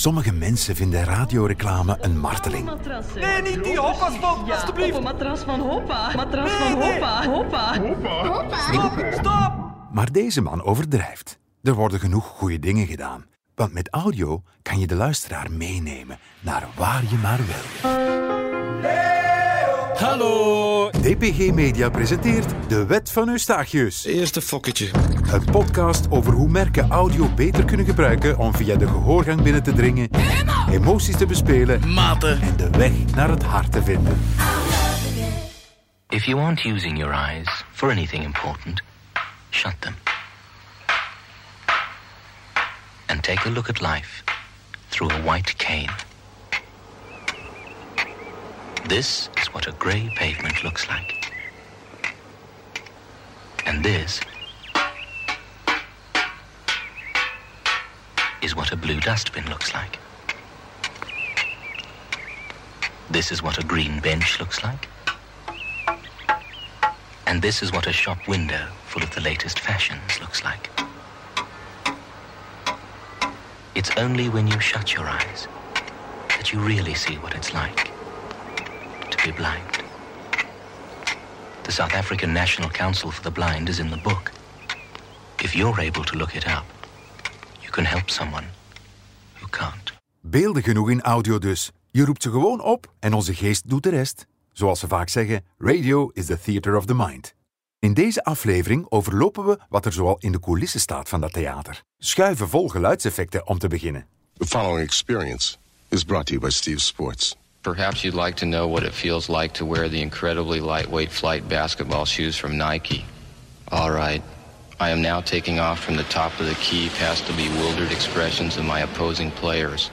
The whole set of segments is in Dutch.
Sommige mensen vinden radioreclame een marteling. Nee, niet die hoppa-stop, alstublieft. Op een matras van Hoppa. Matras van Hoppa. Hoppa. Stop, stop. Maar deze man overdrijft. Er worden genoeg goede dingen gedaan. Want met audio kan je de luisteraar meenemen naar waar je maar wil. Hallo. DPG Media presenteert De Wet van Eustachius. Eerste fokketje. Een podcast over hoe merken audio beter kunnen gebruiken om via de gehoorgang binnen te dringen, emoties te bespelen Maten. en de weg naar het hart te vinden. If you aren't using your eyes for anything important, shut them. And take a look at life through a white cane. This is what a grey pavement looks like. And this is what a blue dustbin looks like. This is what a green bench looks like. And this is what a shop window full of the latest fashions looks like. It's only when you shut your eyes that you really see what it's like be blind. The South African National Council for the Blind is in the book. If you're able to look it up, you can help someone who can't. Beelden genoeg in audio dus. Je roept ze gewoon op en onze geest doet de rest. Zoals ze vaak zeggen, radio is the theater of the mind. In deze aflevering overlopen we wat er zoal in de coulissen staat van dat theater. Schuiven vol geluidseffecten om te beginnen. The following experience is brought to you by Steve Sports. Perhaps you'd like to know what it feels like to wear the incredibly lightweight flight basketball shoes from Nike. All right. I am now taking off from the top of the key past the bewildered expressions of my opposing players.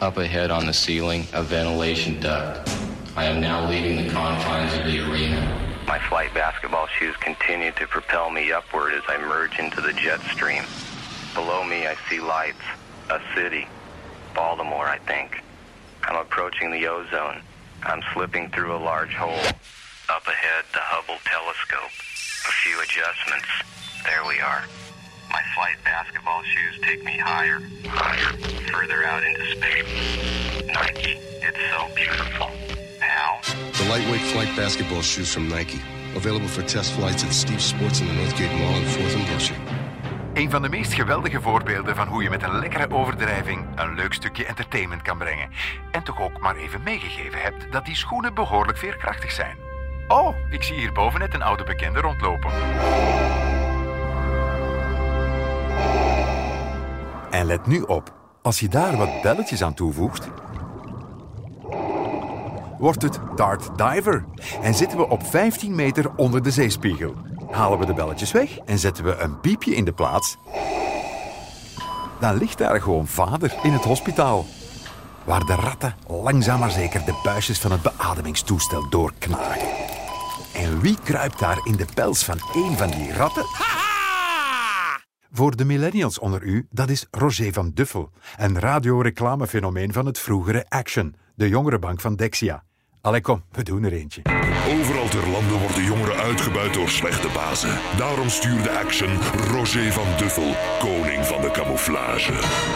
Up ahead on the ceiling, a ventilation duct. I am now leaving the confines of the arena. My flight basketball shoes continue to propel me upward as I merge into the jet stream. Below me, I see lights, a city, Baltimore, I think. I'm approaching the ozone. I'm slipping through a large hole. Up ahead, the Hubble telescope. A few adjustments. There we are. My flight basketball shoes take me higher, higher, further out into space. Nike, it's so beautiful. How? The lightweight flight basketball shoes from Nike. Available for test flights at Steve Sports in the Northgate Mall in 4th and Wilshire. Een van de meest geweldige voorbeelden van hoe je met een lekkere overdrijving een leuk stukje entertainment kan brengen. En toch ook maar even meegegeven hebt dat die schoenen behoorlijk veerkrachtig zijn. Oh, ik zie hierboven net een oude bekende rondlopen. En let nu op, als je daar wat belletjes aan toevoegt, wordt het Dart Diver. En zitten we op 15 meter onder de zeespiegel. Halen we de belletjes weg en zetten we een piepje in de plaats, dan ligt daar gewoon vader in het hospitaal. Waar de ratten langzaam maar zeker de buisjes van het beademingstoestel doorknagen. En wie kruipt daar in de pels van een van die ratten? Voor de millennials onder u, dat is Roger van Duffel, een radioreclamefenomeen van het vroegere Action, de jongerenbank van Dexia. Allee kom, we doen er eentje. Overal ter lande worden jongeren uitgebuit door slechte bazen. Daarom stuurde Action Roger van Duffel, koning van de camouflage.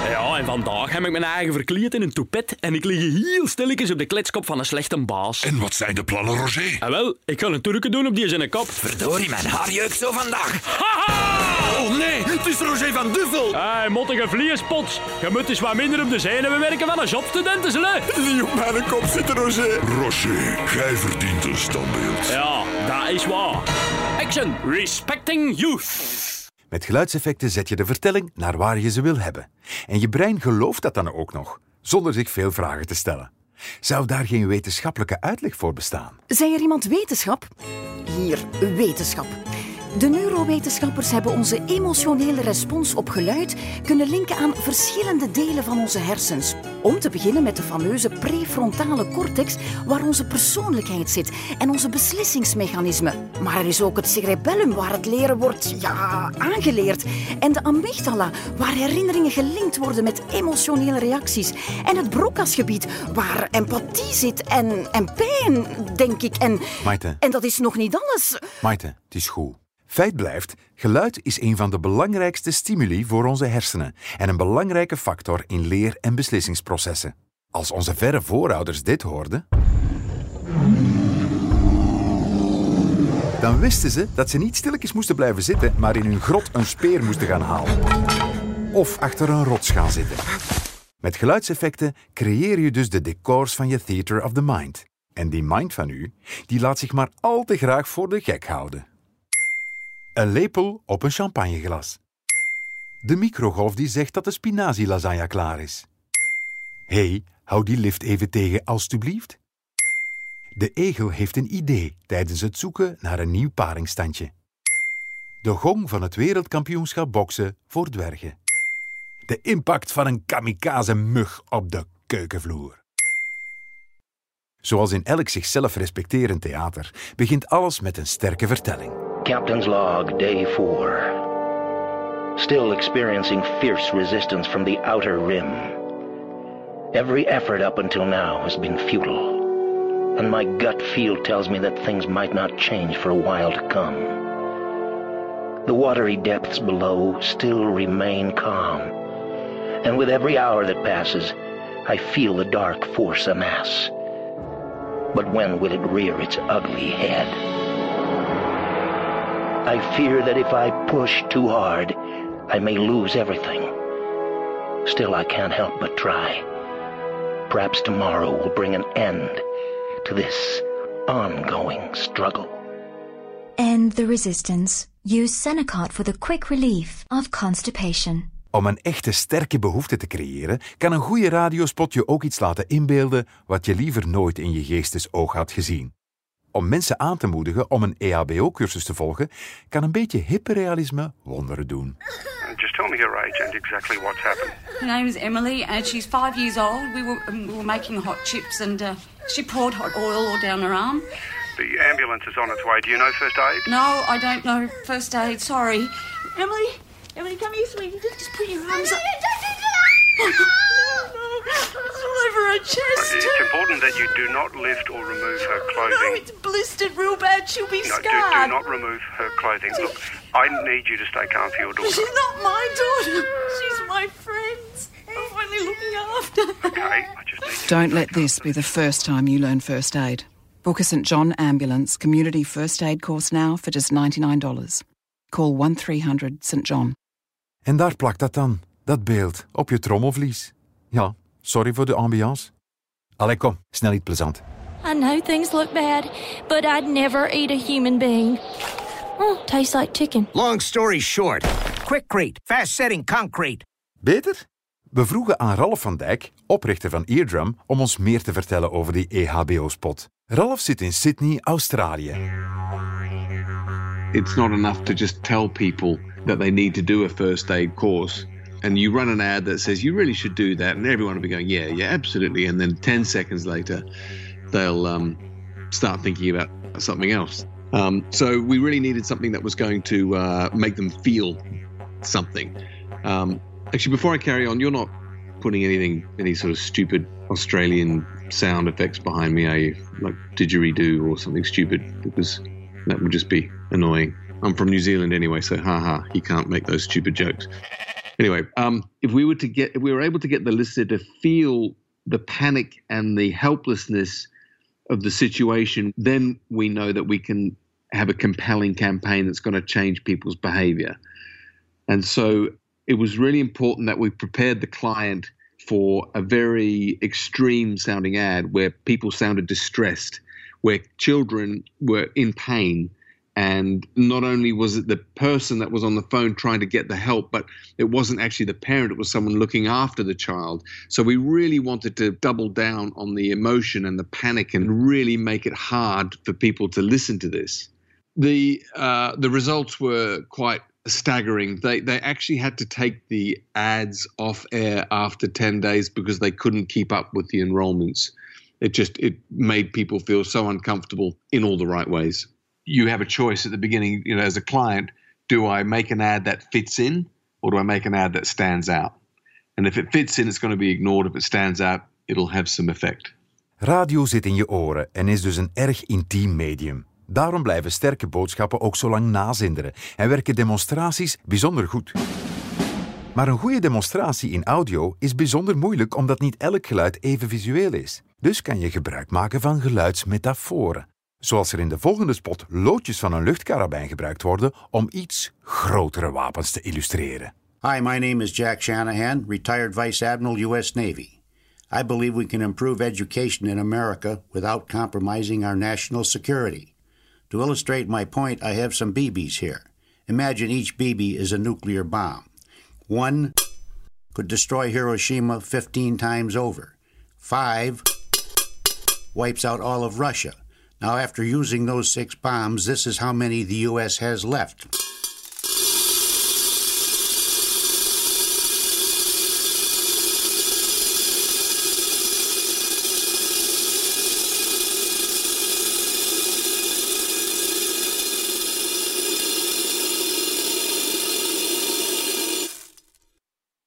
Ja, en vandaag heb ik mijn eigen verkleed in een toepet en ik lig heel stilletjes op de kletskop van een slechte baas. En wat zijn de plannen, Roger? En wel, ik ga een turken doen op die zijn kop. Verdorie, mijn haar jeukt zo vandaag. Oh nee, het is Roger van Duffel. Hé, hey, mottige vliespots. Je moet eens wat minder op de zenuwen werken van een jobstudent, hè. Die op mijn kop zit, Roger. Roger, gij verdient een standbeeld. Ja, dat is waar. Action, respecting youth. Met geluidseffecten zet je de vertelling naar waar je ze wil hebben. En je brein gelooft dat dan ook nog, zonder zich veel vragen te stellen. Zou daar geen wetenschappelijke uitleg voor bestaan? Zei er iemand wetenschap? Hier, wetenschap. De neurowetenschappers hebben onze emotionele respons op geluid kunnen linken aan verschillende delen van onze hersens. Om te beginnen met de fameuze prefrontale cortex, waar onze persoonlijkheid zit en onze beslissingsmechanismen. Maar er is ook het cerebellum, waar het leren wordt ja, aangeleerd. En de amygdala, waar herinneringen gelinkt worden met emotionele reacties. En het brokkasgebied, waar empathie zit en, en pijn, denk ik. En, Maite. en dat is nog niet alles. Maite, het is goed. Feit blijft, geluid is een van de belangrijkste stimuli voor onze hersenen en een belangrijke factor in leer- en beslissingsprocessen. Als onze verre voorouders dit hoorden, dan wisten ze dat ze niet stilletjes moesten blijven zitten, maar in hun grot een speer moesten gaan halen. Of achter een rots gaan zitten. Met geluidseffecten creëer je dus de decors van je theater of the mind. En die mind van u, die laat zich maar al te graag voor de gek houden. Een lepel op een champagneglas. De microgolf die zegt dat de spinazie lasagne klaar is. Hé, hey, hou die lift even tegen, alstublieft. De egel heeft een idee tijdens het zoeken naar een nieuw paringstandje. De gong van het wereldkampioenschap boksen voor dwergen. De impact van een kamikaze mug op de keukenvloer. Zoals in elk zichzelf respecterend theater begint alles met een sterke vertelling. Captain's log, day four. Still experiencing fierce resistance from the outer rim. Every effort up until now has been futile. And my gut feel tells me that things might not change for a while to come. The watery depths below still remain calm. And with every hour that passes, I feel the dark force amass. But when will it rear its ugly head? I fear that if I push too hard, I may lose everything. Still, I can't help but try. Perhaps tomorrow will bring an end to this ongoing struggle. End the resistance. Use Senecot for the quick relief of constipation. Om een echte sterke behoefte te creëren, kan een goede radiospot je ook iets laten inbeelden wat je liever nooit in je geestesoog had gezien. Om mensen aan te moedigen om een EHBO-cursus te volgen, kan een beetje hyperrealisme wonderen doen. Just tell me her age and exactly what's happened. Her name is Emily, and she's five years old. We were, um, we were making hot chips, and uh, she poured hot oil all down her arm. The ambulance is on its way. Do you know first aid? No, I don't know first aid. Sorry, Emily. Emily, come here, sweetie. Just, just put your arms up. Chest. It's important that you do not lift or remove her clothing. No, clothing. it's blistered real bad. She'll be No, do, scarred. do not remove her clothing. Look, I need you to stay calm for your daughter. She's not my daughter. She's my friend's. I'm only looking after her. Okay, I just need you. Don't let this be the first time you learn first aid. Book a St John Ambulance Community First Aid course now for just $99. Call 1300 St John. En daar plakt dat dan, dat beeld, op je trommelvlies. Ja, sorry voor de ambiance. Allee, kom, snel iets plezant. I know things look bad, but I'd never eat a human being. Oh, tastes like chicken. Long story short, Quickcrete, fast setting concrete. Beter? We vroegen aan Ralf van Dijk, oprichter van Eardrum, om ons meer te vertellen over die EHBO-spot. Ralf zit in Sydney, Australië. It's not enough to just tell people that they need to do a first aid course. And you run an ad that says you really should do that, and everyone will be going, yeah, yeah, absolutely. And then 10 seconds later, they'll um, start thinking about something else. Um, so we really needed something that was going to uh, make them feel something. Um, actually, before I carry on, you're not putting anything, any sort of stupid Australian sound effects behind me, are you? Like didgeridoo or something stupid, because that would just be annoying. I'm from New Zealand anyway, so haha, you can't make those stupid jokes. Anyway, um, if we were to get, if we were able to get the listener to feel the panic and the helplessness of the situation, then we know that we can have a compelling campaign that's going to change people's behavior. And so it was really important that we prepared the client for a very extreme sounding ad where people sounded distressed, where children were in pain. And not only was it the person that was on the phone trying to get the help, but it wasn't actually the parent, it was someone looking after the child. So we really wanted to double down on the emotion and the panic and really make it hard for people to listen to this. The, uh, the results were quite staggering. They they actually had to take the ads off air after 10 days because they couldn't keep up with the enrollments. It just it made people feel so uncomfortable in all the right ways. You have a choice at the beginning, you know, as a client, do I make an ad that fits in or do I make an ad that stands out? And if it fits in, it's going to be ignored. If it stands out, it'll have some effect. Radio zit in je oren en is dus een erg intiem medium. Daarom blijven sterke boodschappen ook zo lang nazinderen en werken demonstraties bijzonder goed. Maar een goede demonstratie in audio is bijzonder moeilijk omdat niet elk geluid even visueel is. Dus kan je gebruik maken van geluidsmetaforen. Zoals er in de volgende spot loodjes van een luchtkarabijn gebruikt worden om iets grotere wapens te illustreren. Hi, my name is Jack Shanahan, retired Vice Admiral, U.S. Navy. I believe we can improve education in America without compromising our national security. To illustrate my point, I have some BBs here. Imagine each BB is a nuclear bomb. One could destroy Hiroshima 15 times over. Five wipes out all of Russia. Now, after using those six bombs, this is how many the U.S. has left.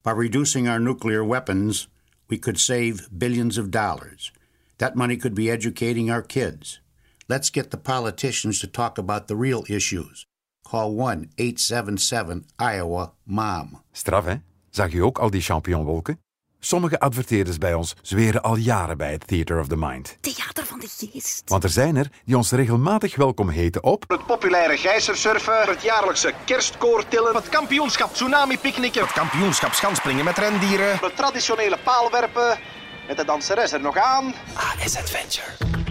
By reducing our nuclear weapons, we could save billions of dollars. That money could be educating our kids. Let's get the politicians to talk about the real issues. Call 1 877 Iowa MOM. Straf, hè? Zag je ook al die champignonwolken? Sommige adverteerders bij ons zweren al jaren bij het Theater of the Mind. Theater van de geest. Want er zijn er die ons regelmatig welkom heten op... Het populaire gijzersurfen, het jaarlijkse kerstkoortillen, het kampioenschap tsunami-picknicken, het kampioenschap schanspringen met rendieren, het traditionele paalwerpen, met de danseres er nog aan. AS Adventure.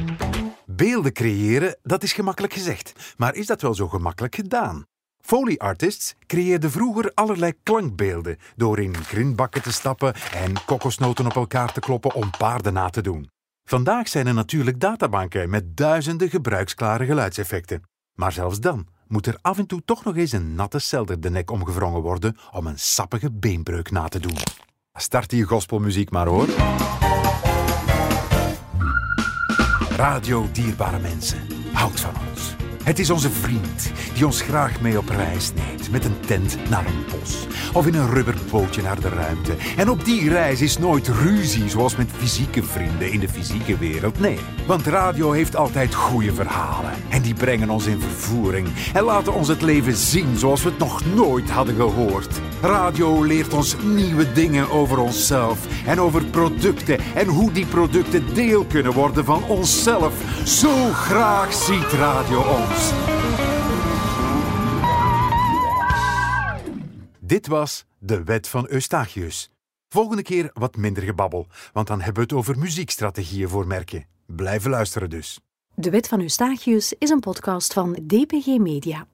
Beelden creëren, dat is gemakkelijk gezegd. Maar is dat wel zo gemakkelijk gedaan? Foley artists creëerden vroeger allerlei klankbeelden door in grindbakken te stappen en kokosnoten op elkaar te kloppen om paarden na te doen. Vandaag zijn er natuurlijk databanken met duizenden gebruiksklare geluidseffecten. Maar zelfs dan moet er af en toe toch nog eens een natte selder de nek omgevrongen worden om een sappige beenbreuk na te doen. Start die gospelmuziek maar hoor. Radio Dierbare Mensen, houdt van ons. Het is onze vriend die ons graag mee op reis neemt met een tent naar een bos of in een rubberbootje naar de ruimte. En op die reis is nooit ruzie zoals met fysieke vrienden in de fysieke wereld. Nee, want radio heeft altijd goede verhalen en die brengen ons in vervoering en laten ons het leven zien zoals we het nog nooit hadden gehoord. Radio leert ons nieuwe dingen over onszelf en over producten en hoe die producten deel kunnen worden van onszelf. Zo graag ziet radio ons. Dit was De Wet van Eustachius. Volgende keer wat minder gebabbel, want dan hebben we het over muziekstrategieën voor merken. Blijven luisteren dus. De Wet van Eustachius is een podcast van DPG Media.